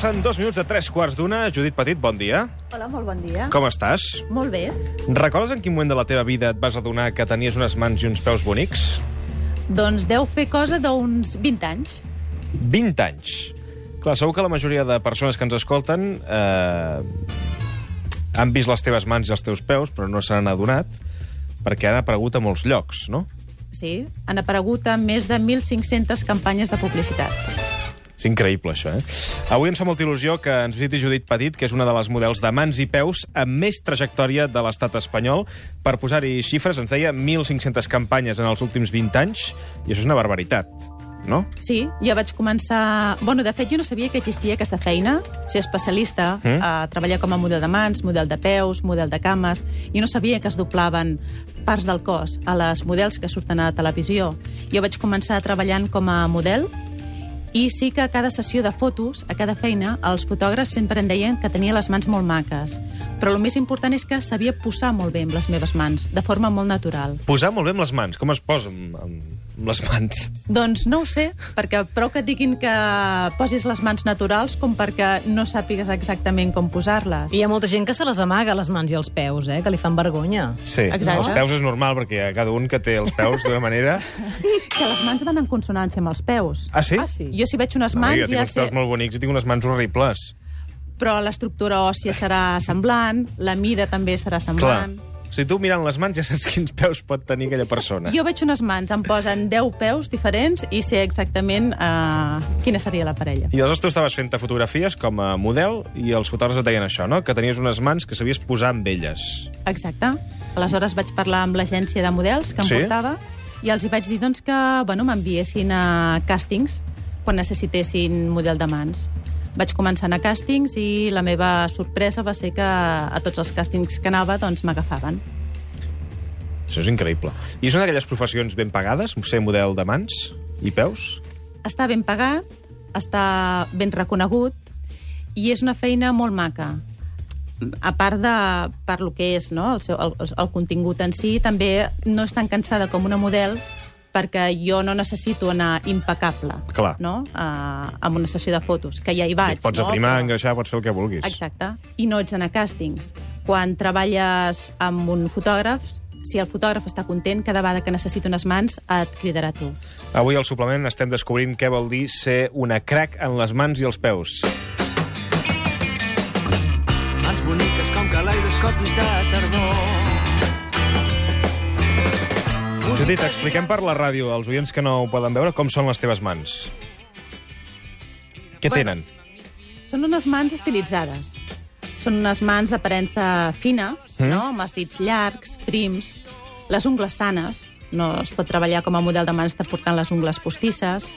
Passen dos minuts de tres quarts d'una. Judit Petit, bon dia. Hola, molt bon dia. Com estàs? Molt bé. Recordes en quin moment de la teva vida et vas adonar que tenies unes mans i uns peus bonics? Doncs deu fer cosa d'uns 20 anys. 20 anys. Clar, segur que la majoria de persones que ens escolten eh, han vist les teves mans i els teus peus, però no se n'han adonat, perquè han aparegut a molts llocs, no? Sí, han aparegut a més de 1.500 campanyes de publicitat. És increïble, això, eh? Avui ens fa molta il·lusió que ens visiti Judit Petit, que és una de les models de mans i peus amb més trajectòria de l'estat espanyol. Per posar-hi xifres, ens deia 1.500 campanyes en els últims 20 anys, i això és una barbaritat, no? Sí, jo vaig començar... Bueno, de fet, jo no sabia que existia aquesta feina, ser especialista, Mm. a treballar com a model de mans, model de peus, model de cames. Jo no sabia que es doblaven parts del cos a les models que surten a la televisió. Jo vaig començar treballant com a model i sí que a cada sessió de fotos, a cada feina, els fotògrafs sempre em deien que tenia les mans molt maques. Però el més important és que sabia posar molt bé amb les meves mans, de forma molt natural. Posar molt bé amb les mans. Com es posa amb, amb les mans? Doncs no ho sé, perquè prou que et diguin que posis les mans naturals com perquè no sàpigues exactament com posar-les. Hi ha molta gent que se les amaga, les mans i els peus, eh? que li fan vergonya. Sí, Exacte. els peus és normal, perquè hi ha cada un que té els peus d'una manera... Que les mans van en consonància amb els peus. Ah, sí? Ah, sí. Jo si veig unes No, mans jo tinc ja uns sé... peus molt bonics i tinc unes mans horribles. Però l'estructura òssia serà semblant, la mida també serà Clar. Semblant. Si tu mirant les mans ja saps quins peus pot tenir aquella persona. Jo veig unes mans, em posen 10 peus diferents i sé exactament uh, quina seria la parella. I aleshores tu estaves fent fotografies com a model i els fotògrafs et deien això, no? Que tenies unes mans que sabies posar amb elles. Exacte. Aleshores vaig parlar amb l'agència de models que em Sí? portava i els hi vaig dir doncs, que bueno, m'enviessin a càstings quan necessitessin model de mans. Vaig començar a anar a càstings i la meva sorpresa va ser que a tots els càstings que anava doncs, m'agafaven. Això és increïble. I és una d'aquelles professions ben pagades, ser model de mans i peus? Està ben pagat, està ben reconegut i és una feina molt maca. A part de per lo que és no? el, seu, el, el contingut en si, també no és tan cansada com una model perquè jo no necessito anar impecable Clar. no? a, amb una sessió de fotos, que ja hi vaig. pots no? aprimar, Però- engreixar, pots fer el que vulguis. Exacte. I no ets anar a càstings. Quan treballes amb un fotògraf, si el fotògraf està content, cada vegada que necessita unes mans et cridarà tu. Avui al suplement estem descobrint què vol dir ser una crac en les mans i els peus. Mans boniques com caleidoscopis de Judit, expliquem per la ràdio, als oients que no ho poden veure, com són les teves mans. Què Bueno. tenen? Són unes mans estilitzades. Són unes mans d'aparença fina, Mm. no? amb els dits llargs, prims, les ungles sanes, no es pot treballar com a model de mans portant les ungles postisses,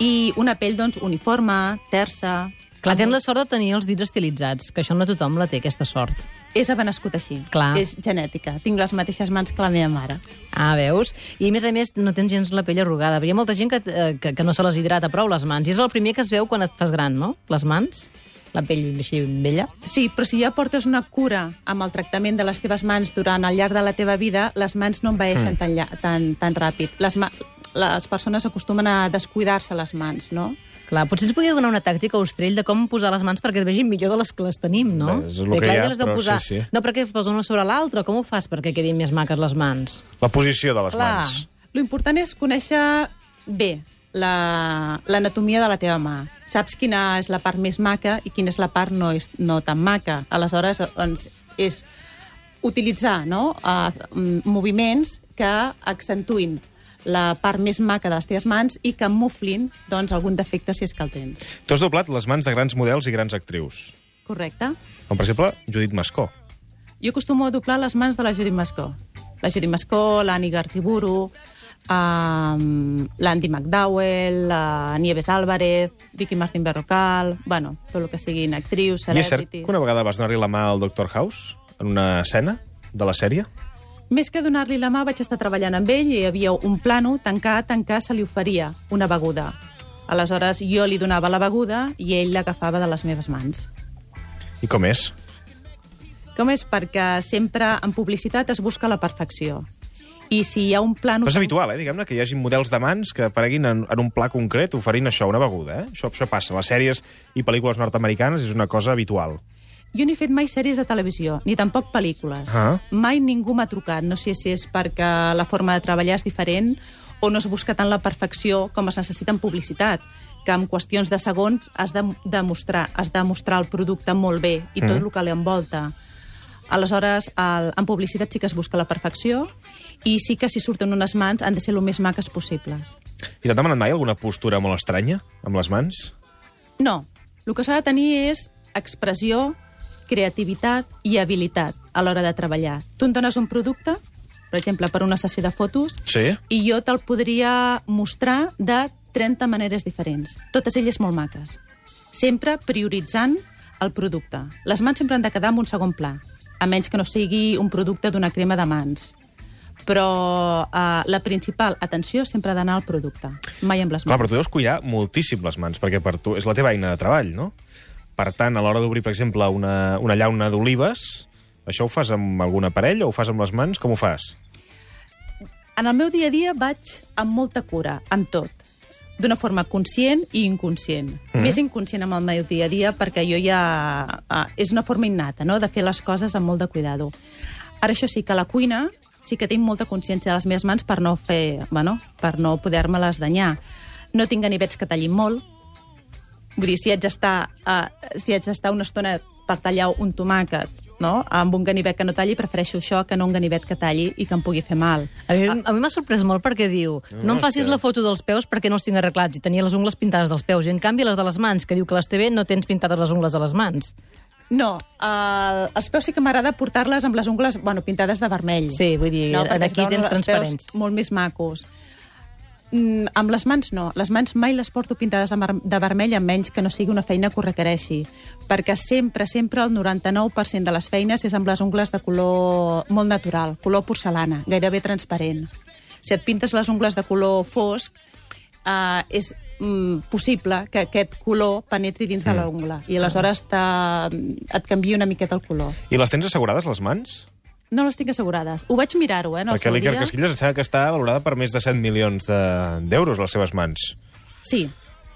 i una pell doncs, uniforme, tersa... Clar, tens la sort de tenir els dits estilitzats, que això no tothom la té, aquesta sort. És haver nascut així. Clar. És genètica. Tinc les mateixes mans que la meva mare. Ah, veus? I a més a més no tens gens la pell arrugada. Hi ha molta gent que, eh, que, que no se les hidrata prou, les mans. I és el primer que es veu quan et fas gran, no? Les mans, la pell així vella. Sí, però si ja portes una cura amb el tractament de les teves mans durant el llarg de la teva vida, les mans no envaeixen tan, lla- tan, tan ràpid. Les, les persones acostumen a descuidar-se les mans, no? Clar, potser ens podria donar una tàctica a Ostrell de com posar les mans perquè es vegin millor de les que les tenim, no? Bé, és el Perquè que clar, hi ha, ja les deu però posar... sí, sí. No, perquè es posa una sobre l'altra. Com ho fas perquè quedin més maques les mans? La posició de les Clar. mans. Lo important és conèixer bé la- l'anatomia de la teva mà. Saps quina és la part més maca i quina és la part no, és, no tan maca. Aleshores, doncs, és utilitzar no? uh, moviments que accentuïn la part més maca de les teves mans i que muflin doncs, algun defecte si és que el tens. Tu has doblat les mans de grans models i grans actrius. Correcte? Com, per exemple, Judit Mascó. Jo acostumo a doblar les mans de la Judit Mascó. La Judit Mascó, l'Annie Gartiburu, um, l'Andy McDowell, la Nieves Álvarez, Vicky Martín Berrocal... Bueno, tot el que siguin actrius, I és cert celebrities... que una vegada vas donar-li la mà al Dr. House en una escena de la sèrie? Més que donar-li la mà, vaig estar treballant amb ell i hi havia un plano tancat en què se li oferia una beguda. Aleshores, jo li donava la beguda i ell l'agafava de les meves mans. I com és? Com és? Perquè sempre en publicitat es busca la perfecció. I si hi ha un pla... Però és habitual, eh, diguem-ne, que hi hagi models de mans que apareguin en, en un pla concret oferint això, una beguda, eh? Això, això passa. Les sèries i pel·lícules nord-americanes és una cosa habitual. Jo no he fet mai sèries de televisió, ni tampoc pel·lícules. Ah. Mai ningú m'ha trucat. No sé si és perquè la forma de treballar és diferent o no es busca tant la perfecció com es necessita en publicitat, que en qüestions de segons has de demostrar, has de mostrar el producte molt bé i tot Mm. el que l'envolta. Aleshores, el, en publicitat sí que es busca la perfecció i sí que si surten unes mans han de ser el més maques possibles. I t'han demanat mai alguna postura molt estranya amb les mans? No, el que s'ha de tenir és expressió, creativitat i habilitat a l'hora de treballar. Tu em dones un producte, per exemple, per una sessió de fotos, Sí. i jo te'l podria mostrar de 30 maneres diferents, totes elles molt maques. Sempre prioritzant el producte. Les mans sempre han de quedar en un segon pla, a menys que no sigui un producte d'una crema de mans. Però eh, la principal atenció sempre ha d'anar al producte, mai amb les mans. Clar, però tu deus cuidar moltíssim les mans, perquè per tu és la teva eina de treball, no? Per tant, a l'hora d'obrir, per exemple, una, una llauna d'olives, això ho fas amb algun aparell o ho fas amb les mans? Com ho fas? En el meu dia a dia vaig amb molta cura, amb tot. D'una forma conscient i inconscient. Mm. Més inconscient amb el meu dia a dia perquè jo ja... Ah, és una forma innata, no?, de fer les coses amb molt de cuidado. Ara, això sí que la cuina sí que tinc molta consciència de les meves mans per no fer... Bueno, per no poder-me-les danyar. No tinc ganivets que tallin molt. Vull dir, si haig d'estar uh, si haig d'estar una estona per tallar un tomàquet no? amb un ganivet que no talli, prefereixo això que no un ganivet que talli i que em pugui fer mal. A mi, a mi m'ha sorprès molt perquè diu no em facis que- la foto dels peus perquè no els tinc arreglats i tenia les ungles pintades dels peus i en canvi les de les mans, que diu que les té bé, no tens pintades les ungles de les mans. No, el, els peus sí que m'agrada portar-les amb les ungles bueno, pintades de vermell. Sí, vull dir, no, aquí tens transparents. molt més macos. Mm, amb les mans no. Les mans mai les porto pintades de vermell, a menys que no sigui una feina que ho requereixi. Perquè sempre, sempre el 99% de les feines és amb les ungles de color molt natural, color porcelana, gairebé transparent. Si et pintes les ungles de color fosc, eh, és mm, possible que aquest color penetri dins de l'ungla i aleshores te- et canvia una miqueta el color. I les tens assegurades, les mans? No les tinc assegurades. Ho vaig mirar-ho, eh, en el Perquè seu l'Iker dia. Casillas em sembla que està valorada per més de 7 milions de- d'euros, les seves mans. Sí,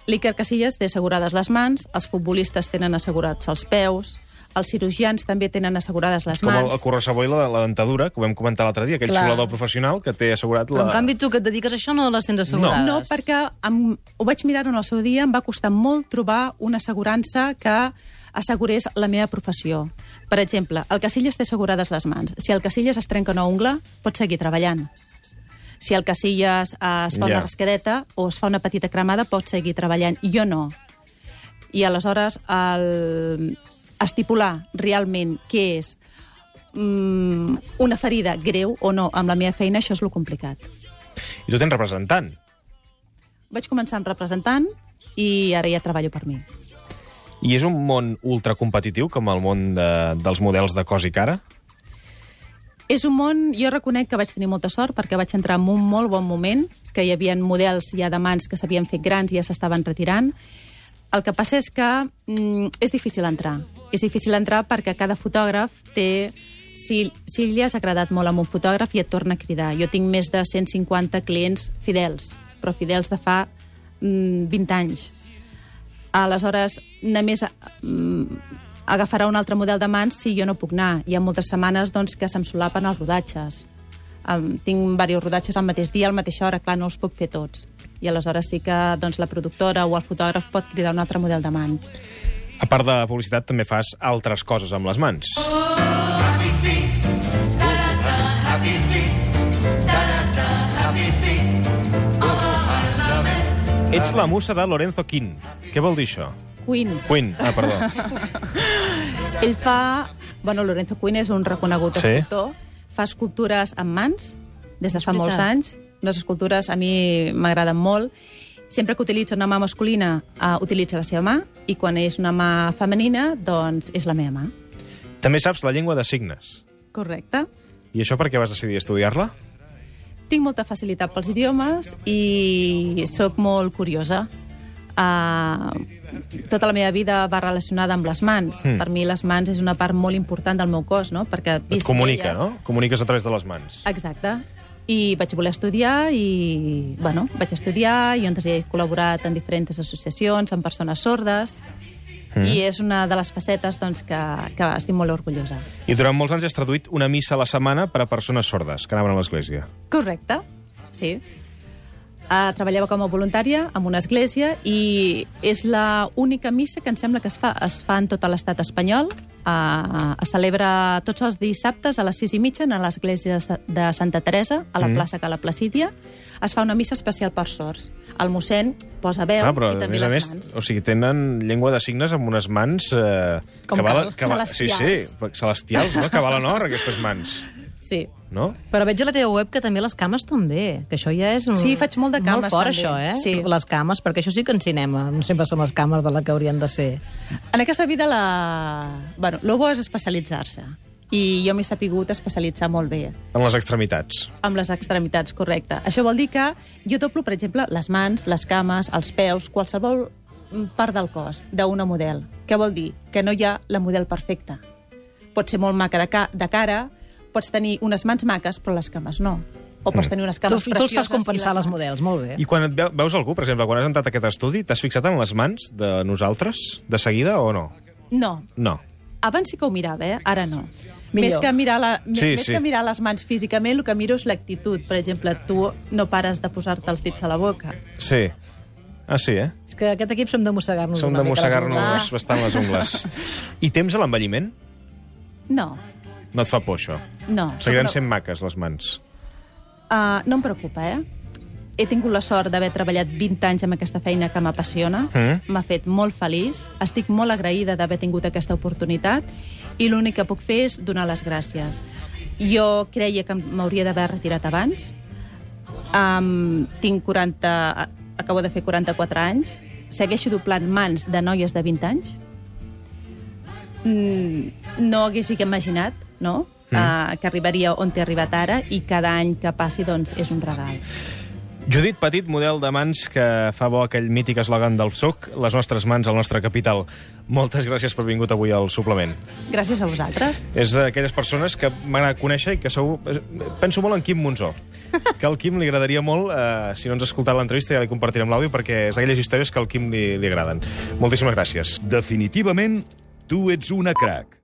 l'Iker Casillas té assegurades les mans, els futbolistes tenen assegurats els peus, els cirurgians també tenen assegurades les Com el, mans. el i la, la dentadura, que ho vam comentar l'altre dia, aquell Clar. xiulador professional que té assegurat Però la... en canvi tu que et dediques a això no les tens assegurades. No, perquè em, ho vaig mirar en el seu dia, em va costar molt trobar una assegurança que assegurés la meva professió. Per exemple, el Casillas té assegurades les mans. Si el Casillas es trenca una ungla, pot seguir treballant. Si el Casillas es fa Ja. una rasquedeta o es fa una petita cremada, pot seguir treballant. Jo no. I aleshores, el, estipular realment què és mm, una ferida greu o no amb la meva feina, això és lo complicat. I tu tens representant. Vaig començar amb representant i ara ja treballo per mi. I és un món ultracompetitiu, com el món de, dels models de cos i cara? És un món, jo reconec que vaig tenir molta sort perquè vaig entrar en un molt bon moment, que hi havia models ja de mans que s'havien fet grans i ja s'estaven retirant. El que passa és que mm, és difícil entrar. És difícil entrar perquè cada fotògraf té... Si, si li has agradat molt a un fotògraf i et torna a cridar. Jo tinc més de 150 clients fidels, però fidels de fa mm, 20 anys. Aleshores, només mm, agafarà un altre model de mans si jo no puc anar. Hi ha moltes setmanes doncs, que se'm solapen els rodatges. Um, tinc diversos rodatges al mateix dia, a la mateixa hora, clar, no els puc fer tots. I aleshores sí que doncs, la productora o el fotògraf pot cridar un altre model de mans. A part de publicitat, també fas altres coses amb les mans. Ets la musa de Lorenzo Quinn. Què vol dir això? Queen. Quinn, ah, perdó. Ell fa... Bueno, Lorenzo Quinn és un reconegut Sí. escultor. Fa escultures amb mans des de fa molts anys. Les escultures a mi m'agraden molt. Sempre que utilitza una mà masculina, uh, utilitza la seva mà, i quan és una mà femenina, doncs és la meva mà. També saps la llengua de signes. Correcte. I això per què vas decidir estudiar-la? Tinc molta facilitat pels idiomes i sóc molt curiosa. Uh, tota la meva vida va relacionada amb les mans. Mm. Per mi les mans és una part molt important del meu cos, no? Perquè Et comunica, d'elles. no? Comuniques a través de les mans. Exacte. i vaig voler estudiar i, bueno, vaig estudiar i doncs he col·laborat en diferents associacions, amb persones sordes, mm. i és una de les facetes doncs, que, que estic molt orgullosa. I durant molts anys has traduït una missa a la setmana per a persones sordes que anaven a l'església. Correcte, sí. Uh, treballava com a voluntària en una església i és la única missa que em sembla que es fa, es fa en tot l'estat espanyol. Es celebra tots els dissabtes a les sis i mitja a l'església de Santa Teresa, a la Mm. plaça Cala Placídia. Es fa una missa especial per sords. El mossèn posa veu Ah, però, i a també més a les més, mans. o sigui, tenen llengua de signes amb unes mans... Eh, Com que cal. que va- Sí, Celestials. sí, celestials, no? Que valen or, aquestes mans. Sí. No? Però veig a la teva web que també les cames també, que això ja és... un- Sí, faig molt de cames, Molt fort, també. això, eh? Sí. Les cames, perquè això sí que en cinema no sempre són les cames de la que haurien de ser. En aquesta vida, la... bueno, el bo és especialitzar-se. I jo m'he sapigut especialitzar molt bé En les extremitats. amb les extremitats, correcte. Això vol dir que jo doblo, per exemple, les mans, les cames, els peus, qualsevol part del cos d'una model. Què vol dir? Que no hi ha la model perfecta. Pot ser molt maca de, ca de cara, pots tenir unes mans maques, però les cames no. O pots tenir unes Tu, cames tu els precioses fas compensar les mans. models, molt bé. I quan et ve- veus algú, per exemple, quan has entrat a aquest estudi, t'has fixat en les mans de nosaltres, de seguida, o no? No, No. abans sí que ho mirava, eh? ara no. Millor. Més que, mirar la, Sí, més sí. que mirar les mans físicament, el que miro és l'actitud. Per exemple, tu no pares de posar-te els dits a la boca. Sí. Ah, sí, eh? És que aquest equip som de mossegar-nos Som de les mossegar-nos ungles. bastant les ungles. I temps a l'envelliment? No, No et fa por, això? no. Seguiran sent maques, les mans. Uh, no em preocupa, eh? He tingut la sort d'haver treballat 20 anys amb aquesta feina que m'apassiona. Mm. M'ha fet molt feliç. Estic molt agraïda d'haver tingut aquesta oportunitat i l'únic que puc fer és donar les gràcies. Jo creia que m'hauria d'haver retirat abans. Um, tinc 40... Acabo de fer 44 anys. Segueixo doblant mans de noies de 20 anys. Mm, no hagués imaginat, no?, mm. uh, que arribaria on t'he arribat ara i cada any que passi, doncs, és un regal. Judit Petit, model de mans que fa bo aquell mític eslògan del PSOC, les nostres mans al nostre capital. Moltes gràcies per vingut avui al suplement. Gràcies a vosaltres. És d'aquelles persones que m'agrada conèixer i que segur... Penso molt en Quim Monzó, que al Quim li agradaria molt, eh, si no ens ha escoltat l'entrevista ja li compartirem l'àudio, perquè és d'aquelles històries que al Quim li, li agraden. Moltíssimes gràcies. Definitivament, tu ets una crac.